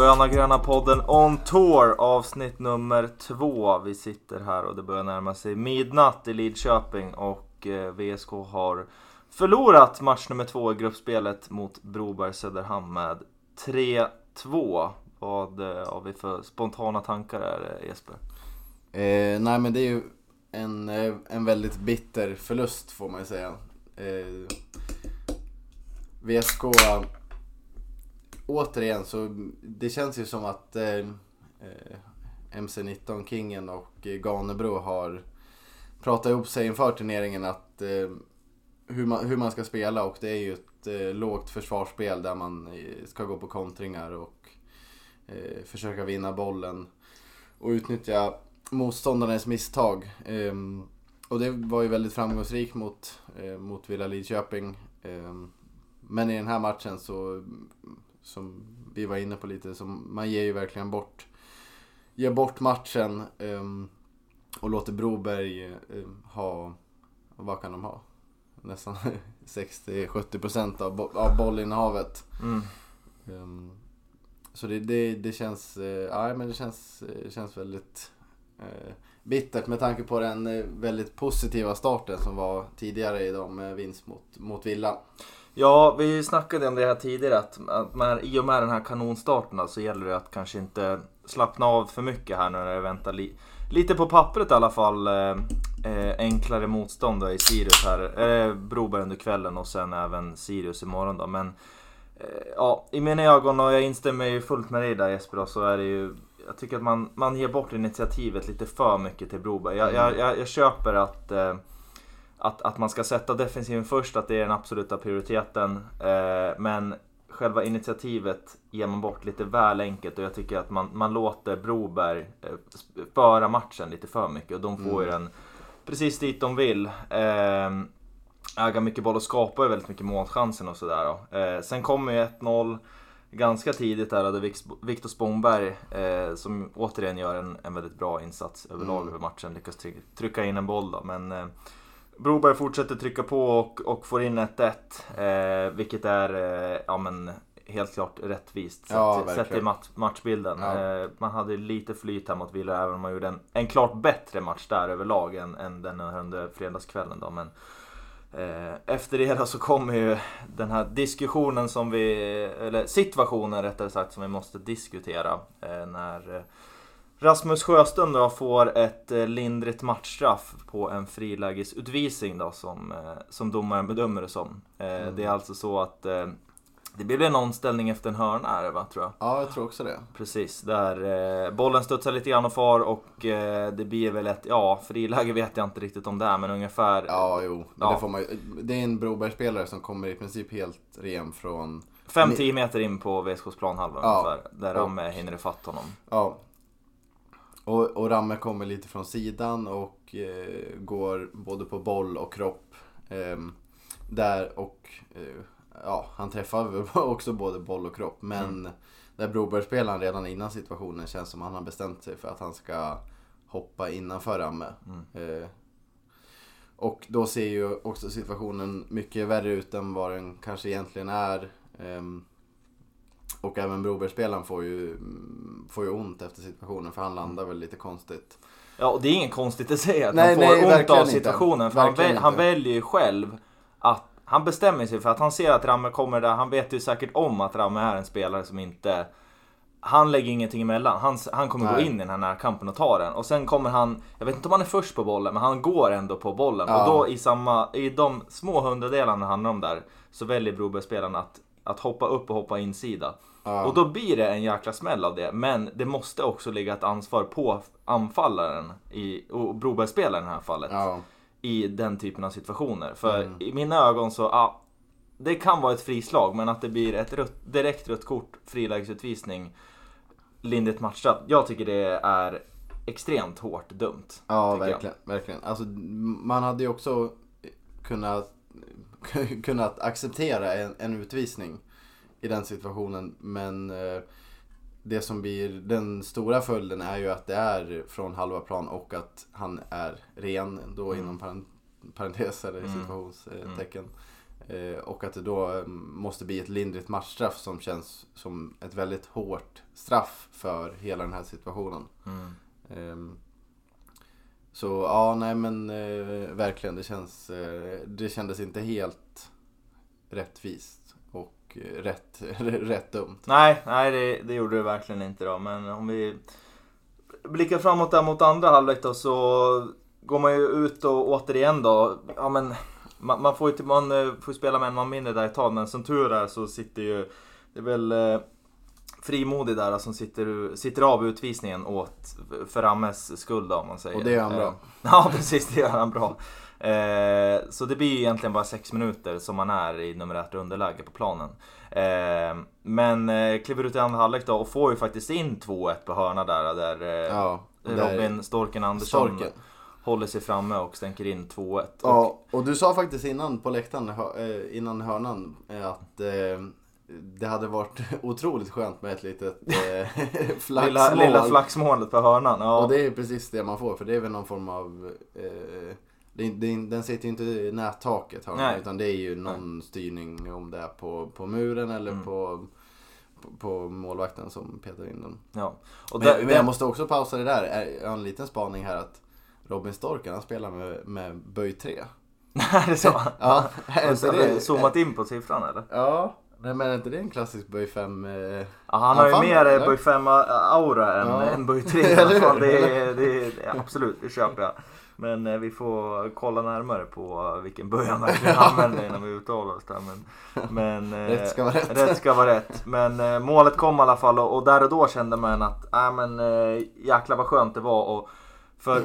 Sköna Gröna podden On Tour avsnitt nummer två. Vi sitter här och det börjar närma sig midnatt i Lidköping och eh, VSK har förlorat match nummer två i gruppspelet mot Broberg Söderhamn med 3-2. Vad eh, har vi för spontana tankar här eh, Jesper? Eh, nej men det är ju en, en väldigt bitter förlust får man ju säga. Eh, VSK, återigen så det känns ju som att eh, eh MC19 Kingen och eh, Ganebro har pratat ihop sig inför turneringen att eh, hur, man, hur man ska spela och det är ju ett eh, lågt försvarsspel där man eh, ska gå på kontringar och eh, försöka vinna bollen och utnyttja motståndarens misstag. Ehm, och det var ju väldigt framgångsrikt mot, eh, mot Villa Lidköping. Ehm, men i den här matchen så, som vi var inne på lite, så man ger ju verkligen bort, ger bort matchen um, och låter Broberg ha, vad kan de ha? Nästan 60-70% av, bo av bollinnehavet. Mm. så det, det, det känns, eh, men det känns, eh, känns väldigt Eh, bittert med tanke på den eh, väldigt positiva starten som var tidigare idag med vinst mot, mot Villa. Ja, vi snackade om det här tidigare att, att med, i och med den här kanonstarten så gäller det att kanske inte slappna av för mycket här när det väntar li, lite på pappret i alla fall. Eh, eh enklare motstånd i Sirius här, eh, Broberg under kvällen och sen även Sirius imorgon då. Men eh, ja, i mina ögon och jag instämmer ju fullt med dig där Jesper då, så är det ju jag tycker att man, man ger bort initiativet lite för mycket till Broberg. Jag, jag, jag, jag köper att, eh, att, att man ska sätta defensiven först, att det är den absoluta prioriteten. Eh, men själva initiativet ger man bort lite väl enkelt och jag tycker att man, man låter Broberg eh, föra matchen lite för mycket och de får mm. ju den precis dit de vill. Eh, äga mycket boll och skapa väldigt mycket målchanser och sådär. Eh, sen kommer ju 1-0 ganska tidigt där hade Viktor Spångberg, eh, som återigen gör en, en väldigt bra insats överlag mm. över matchen, lyckas trycka in en boll då. Men eh, Broberg fortsätter trycka på och, och får in 1-1, eh, vilket är eh, ja, men, helt klart rättvist sett, ja, sett i match, matchbilden. Ja. Eh, man hade lite flyt här mot Villa, även om man gjorde en, en klart bättre match där överlag än, än den under fredagskvällen. Då. Men, Eh, efter det så kommer ju den här diskussionen som vi, eller situationen rättare sagt, som vi måste diskutera. Eh, när eh, Rasmus Sjöström då får ett lindrigt matchstraff på en frilägesutvisning då som, som domaren bedömer det som. Mm. Det är alltså så att det blir en omställning efter en hörna är va, tror jag? Ja, jag tror också det. Precis, där eh, bollen studsar lite grann och far och eh, det blir väl ett, ja, friläge vet jag inte riktigt om det är, men ungefär. Ja, jo. Ja. Det, får man, det är en Brobergsspelare som kommer i princip helt ren från... 5-10 meter in på VSKs planhalva ja. ungefär, där. Ramme hinner ifatt honom. Ja. Och, och Ramme kommer lite från sidan och eh, går både på boll och kropp. Ehm, där och eh, ja, han träffar också både boll och kropp. Men mm. där Broberg-spelaren redan innan situationen känns som att han har bestämt sig för att han ska hoppa innanför Ramme. Mm. Eh, och då ser ju också situationen mycket värre ut än vad den kanske egentligen är. Eh, och även Broberg-spelaren får ju, får ju ont efter situationen för han landar väl lite konstigt. Ja, och det är inget konstigt i sig att nej, han får nej, ont av situationen. Inte. För han, väl, han väljer ju själv att han bestämmer sig för att han ser att Ramme kommer där. Han vet ju säkert om att Ramme är en spelare som inte... Han lägger ingenting emellan. Han, han kommer Nej. gå in i den här närkampen och ta den. Och sen kommer han, jag vet inte om han är först på bollen, men han går ändå på bollen. Ja. Och då i samma, i de små hundradelarna det handlar om där, så väljer Broberg-spelaren att, att hoppa upp och hoppa insida. Ja. Och då blir det en jäkla smäll av det. Men det måste också ligga ett ansvar på anfallaren, i, och Broberg-spelaren i det här fallet. Ja i den typen av situationer. För mm. i mina ögon så, ja, det kan vara ett frislag men att det blir ett rött, direkt rött kort, frilägesutvisning, lindrigt matchstraff. Jag tycker det är extremt hårt dumt. Ja, verkligen. Jag. verkligen. Alltså, man hade ju också kunnat, kunnat acceptera en, en utvisning i den situationen men eh, det som blir den stora följden är ju att det är från halva plan och att han är ren då mm. inom parentes eller mm. situationstecken. Eh, och att det då eh, måste bli ett lindrigt matchstraff som känns som ett väldigt hårt straff för hela den här situationen. Mm. Ehm, så ja, nej men verkligen. Det, känns, det kändes inte helt rättvist och eh, rätt, rätt dumt. Nej, nej det, det gjorde det verkligen inte då. Men om vi blickar framåt där mot andra halvlek då så går man ju ut och återigen då, ja men man, man får ju man eh, får spela med en man mindre där ett tag men som tur är så sitter ju, det är väl eh, frimodig där som sitter, sitter av utvisningen åt för Rammes skull då, om man säger. Och det gör han bra. Ja precis, det gör han bra. Eh, så det blir ju egentligen bara sex minuter som man är i numerärt underläge på planen. Eh, men eh, kliver ut i andra halvlek då och får ju faktiskt in 2-1 på hörna där. Där eh, Ja, och där- Robin Storken Andersson Storken. håller sig framme och stänker in 2-1. Och, Ja, och du sa faktiskt innan på läktaren, eh, innan hörnan, att det hade varit otroligt skönt med ett litet eh, flaxmål. lilla, lilla flaxmålet på hörnan. Ja. Och det är precis det man får, för det är väl någon form av... Eh, det, den sitter ju inte i nättaket Nej. utan det är ju någon styrning om det är på, på muren eller Mm. på, på, på målvakten som petar in den. ja. Och Men, där- men jag måste också pausa det där, Är- jag har en liten spaning här att Robin Storken han spelar med, med böj 3. är det så? Ja, är inte det? zoomat in på siffran eller? Ja, nej, men är inte det en klassisk böj 5? Eh, Ja, han har ju mer eller? eh, böj 5 aura än, Ja. än böj 3 i alla fall. Det, är- det, är- det, är absolut, det köper jag. Men eh, vi får kolla närmare på vilken böj han verkligen använder innan vi uttalar oss där. Men, men, eh, Rätt ska vara rätt. Rätt ska vara rätt. Men eh, målet kom i alla fall och, och där och då kände man att äh, men, eh, jäklar vad skönt det var. Och för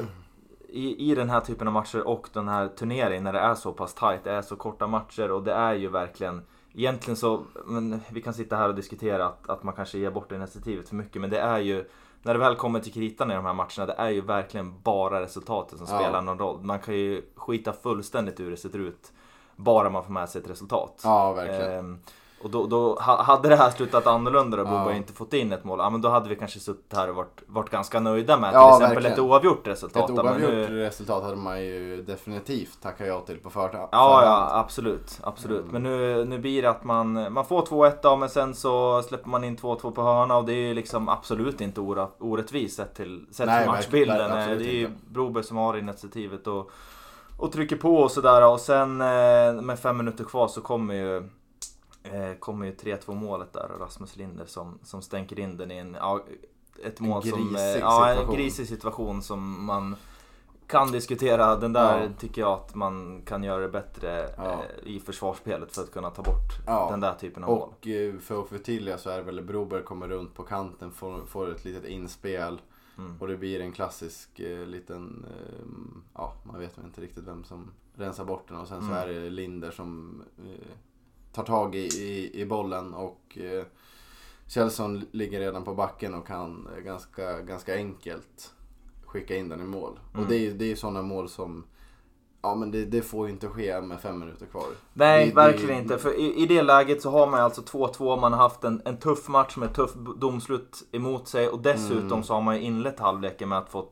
i, i den här typen av matcher och den här turneringen när det är så pass tight, det är så korta matcher och det är ju verkligen Egentligen så, men vi kan sitta här och diskutera att, att man kanske ger bort initiativet för mycket men det är ju När det väl kommer till kritan i de här matcherna, det är ju verkligen bara resultatet som Ja. spelar någon roll. Man kan ju skita fullständigt ur hur det ser ut bara man får med sig ett resultat. Ja, verkligen. Ehm, och då, då ha- hade det här slutat annorlunda och Ja. Boba inte fått in ett mål, ja men då hade vi kanske suttit här och varit, varit ganska nöjda med Ja, till exempel verkligen. ett oavgjort resultat. Ett oavgjort nu- resultat hade man ju definitivt tackat ja till på förhand. Ja, ja absolut. absolut. Mm. Men nu, nu blir det att man, man får 2-1 då, men sen så släpper man in 2-2 på hörna och det är ju liksom absolut inte ora, orättvist sett till, sett Nej, till matchbilden. verkligen, det är ju. Broberg som har initiativet och, och trycker på och sådär. Och sen eh, med fem minuter kvar så kommer ju kommer ju 3-2 målet där och Rasmus Linder som, som stänker in den i en, ja, ett mål som, eh, grisig ja, en situation. grisig situation som man kan diskutera. Den där Ja. tycker jag att man kan göra det bättre Ja. eh, i försvarsspelet för att kunna ta bort Ja. den där typen av mål. Och eh, för att förtydliga så är det väl Broberg kommer runt på kanten, får, får ett litet inspel Mm. och det blir en klassisk eh, liten, eh, ja man vet inte riktigt vem som rensar bort den och sen så Mm. är det Linder som eh, tar tag i, i, i bollen och eh, Kjellson ligger redan på backen och kan eh, ganska, ganska enkelt skicka in den i mål. Mm. Och det är det är sådana mål som Ja men det, det får ju inte ske med fem minuter kvar. Nej, Det- det- verkligen inte. För i, i det läget så har man alltså 2-2, man har haft en, en tuff match med tuff domslut emot sig och dessutom Mm. så har man ju inlett halvleken med att få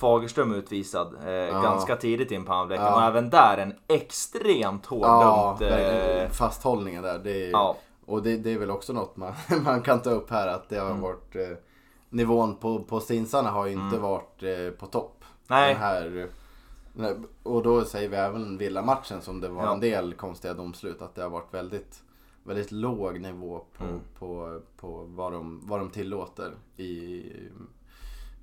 Fagerström utvisad eh, ganska tidigt in på halvleken Ja. och även där en extremt hård Ja. Eh, fasthållningen där. Det är, ja, Och det, det är väl också något man, man kan ta upp här att det har Mm. varit eh, Nivån på, på stinsarna har ju inte Mm. varit eh, på topp. nej. Den här, och då säger vi även Villa-matchen som det var Ja. en del konstiga domslut. Att det har varit väldigt, väldigt låg nivå på, Mm. på, på vad, de, vad de tillåter i,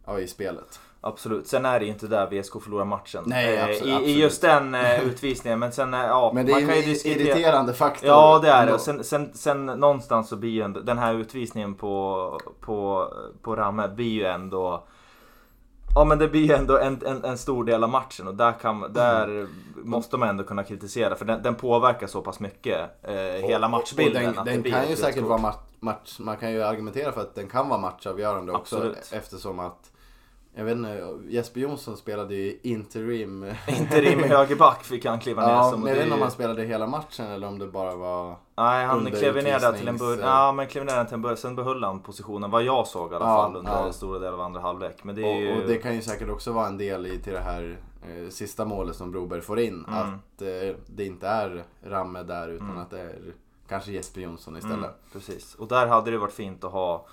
ja, i spelet. Absolut. Sen är det ju inte där VSK förlorar matchen. Nej, Eh, absolut, I, I just den eh, utvisningen. Men sen, eh, ja, Men det är man ju kan ju diskutera. irriterande faktor. Ja det är det. Och sen, sen, sen någonstans så blir ju ändå, den här utvisningen på, på, på Ramme blir ju ändå Ja men det blir ju ändå en, en, en stor del av matchen och där, kan, där Mm. måste man ändå kunna kritisera för den, den påverkar så pass mycket eh, hela matchbilden. Och den den kan ju säkert vara match, match, man kan ju argumentera för att den kan vara matchavgörande också. Absolut. Eftersom att, jag vet inte, Jesper Jonsson spelade ju interim. Interim högerback fick han kliva ner ja, som. och men jag vet inte om han spelade hela matchen eller om det bara var... Nej, han klev ner där till en början. Ja, men klev ner till en början. Sen behöll han positionen, vad jag såg i alla Ja, fall, under ja. stora delar av andra halvlek. Men det Och, ju... och det kan ju säkert också vara en del i till det här eh, sista målet som Broberg får in. Mm. Att eh, det inte är Ramme där utan Mm. att det är kanske Jesper Jonsson istället. Mm, precis. Och där hade det varit fint att ha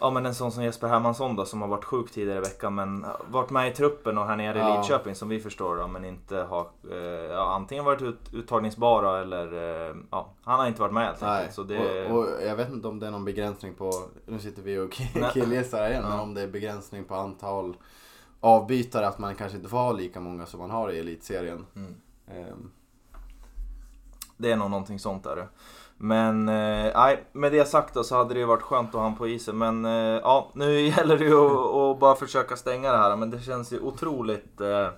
Ja men en sån som Jesper Hermansson då som har varit sjuk tidigare i veckan men varit med i truppen och här nere i Ja. Lidköping som vi förstår då, men inte har eh, ja, antingen varit ut, uttagningsbara eller eh, ja, han har inte varit med helt enkelt. Så det, och, och jag vet inte om det är någon begränsning på, nu sitter vi och killgissar igen, Ja. men om det är begränsning på antal avbytare, att man kanske inte får ha lika många som man har i elitserien. mm, Ehm, det är nog någonting sånt där. Men eh, nej, med det sagt då så hade det ju varit skönt att ha han på isen. Men eh, ja, nu gäller det ju att, att bara försöka stänga det här. Men det känns ju otroligt eh,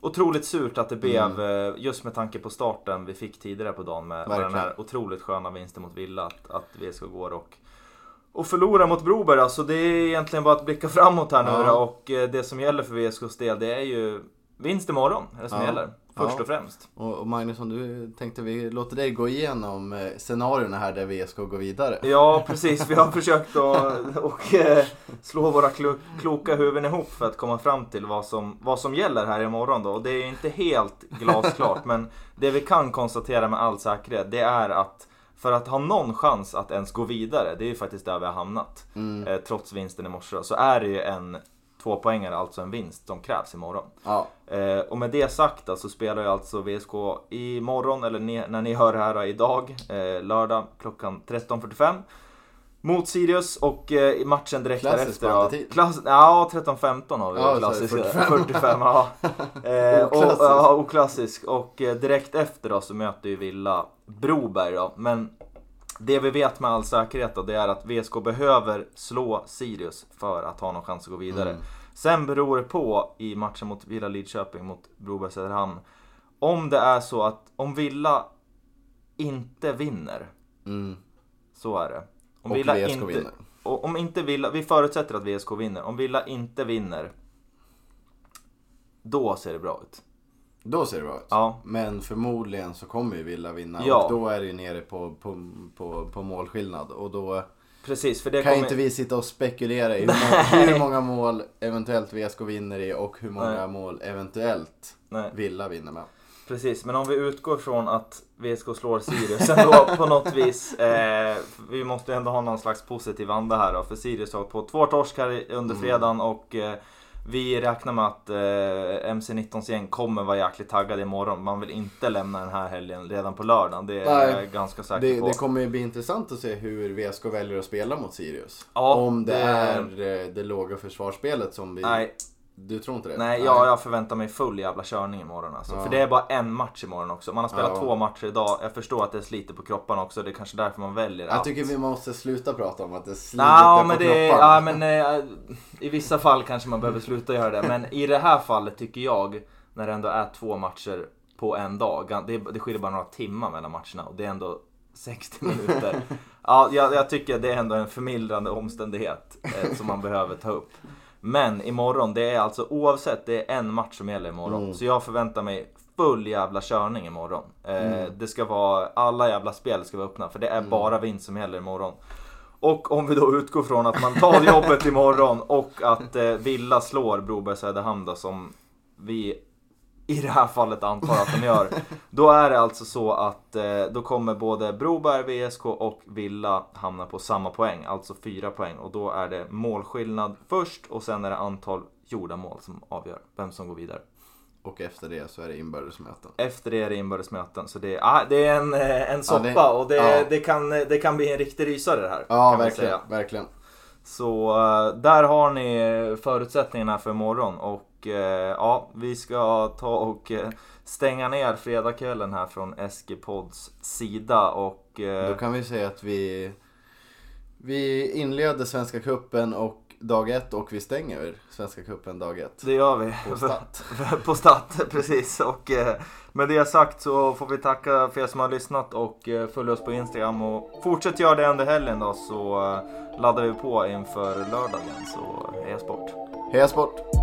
Otroligt surt att det blev, eh, just med tanke på starten vi fick tidigare på dagen med, med den här otroligt sköna vinsten mot Villa. Att, att VSK går och, och förlorar mot Broberg. Alltså det är egentligen bara att blicka framåt här nu Ja. Och eh, det som gäller för VSKs del det är ju vinst imorgon. Är det som Ja. gäller. Först Ja. och främst. och, och Magnus, om du tänkte vi låter dig gå igenom eh, scenarierna här där VSK går vidare. Ja, precis. Vi har försökt att och, eh, slå våra klo kloka huvuden ihop för att komma fram till vad som, vad som gäller här imorgon. Då. Och det är inte helt glasklart, men det vi kan konstatera med all säkerhet, det är att för att ha någon chans att ens gå vidare, det är ju faktiskt där vi har hamnat, Mm. eh, trots vinsten i morse, så är det ju en tvåpoängare, alltså en vinst, som krävs imorgon. Ja, Eh, och med det sagt så spelar ju alltså VSK imorgon, eller ni, när ni hör det här idag, eh, lördag klockan 13.45. Mot Sirius och eh, i matchen direkt Klassisk därefter bandetid. Klass, ja, 13.15 har vi Ja, klassisk. sorry, 45, 45. ja. Eh, och, Oklassisk. ja, oklassisk. Och eh, direkt efter då så möter ju Villa Broberg då. Men det vi vet med all säkerhet då, det är att VSK behöver slå Sirius för att ha någon chans att gå vidare. Mm. Sen beror det på i matchen mot Villa Lidköping mot Broberg Söderhamn. Om det är så att om Villa inte vinner, mm. så är det. Om och Villa VSK inte, vinner. Och om inte Villa, vi förutsätter att VSK vinner. Om Villa inte vinner, då ser det bra ut. Då ser det bra ut. Ja, Men förmodligen så kommer ju Villa vinna Ja. och då är det ju nere på, på, på, på målskillnad och då precis. För det kan kommer... inte vi sitta och spekulera i hur många, hur många mål eventuellt VSK vinner i och hur många Nej. mål eventuellt Nej, Villa vinner med. precis. Men om vi utgår från att VSK slår Sirius ändå på något vis. Eh, vi måste ändå ha någon slags positiv anda här då. För Sirius har på två torsk här under Mm. fredagen och eh, vi räknar med att eh, MC-19s gäng kommer vara jäkligt taggade imorgon. Man vill inte lämna den här helgen redan på lördagen. Det är Nej. jag ganska säker Det, på. det kommer ju bli intressant att se hur VSK väljer att spela mot Sirius. Ja, Om det, det- är eh, det låga försvarsspelet som vi... Nej, Du tror inte det? Nej, ja, jag förväntar mig full jävla körning imorgon alltså. Ja. För det är bara en match imorgon också. Man har spelat Ja. två matcher idag. Jag förstår att det sliter på kropparna också. Det är kanske därför man väljer Jag att... tycker vi måste sluta prata om att det sliter Ja, på men det, kropparna. ja, men eh, I vissa fall kanske man behöver sluta göra det. Men i det här fallet tycker jag, när det ändå är två matcher på en dag. Det, det skiljer bara några timmar mellan matcherna och det är ändå 60 minuter. Ja, jag, jag tycker det är ändå en förmildrande omständighet eh, som man behöver ta upp. Men imorgon, det är alltså oavsett, det är en match som gäller imorgon. Mm. Så jag förväntar mig full jävla körning imorgon. Eh, Mm. Det ska vara, alla jävla spel ska vara öppna för det är Mm. bara vinst som gäller imorgon. Och om vi då utgår från att man tar jobbet imorgon och att eh, Villa slår Broberg Söderhamn då, som vi i det här fallet antar att de gör. Då är det alltså så att eh, då kommer både Broberg, VSK och Villa hamna på samma poäng, alltså fyra poäng. Och då är det målskillnad först och sen är det antal gjorda mål som avgör vem som går vidare. Och efter det så är det inbördesmöten. Efter det är det inbördesmöten. Så det är, ah, det är en, eh, en soppa det- och det, ja. det, kan, det kan bli en riktig rysare det här. Ja, verkligen. verkligen. Så eh, där har ni förutsättningarna för imorgon och eh, ja, vi ska ta och eh, stänga ner fredagskvällen här från SG-pods sida och Då kan vi säga att vi, vi inleder Svenska Cupen och dag ett och vi stänger Svenska Cupen dag ett. det gör vi. På start. på start, precis. Och eh, med det sagt så får vi tacka för er som har lyssnat och eh, följ oss på Instagram och fortsätt göra det under helgen då så eh, laddar vi på inför lördagen så heja sport! Heja sport!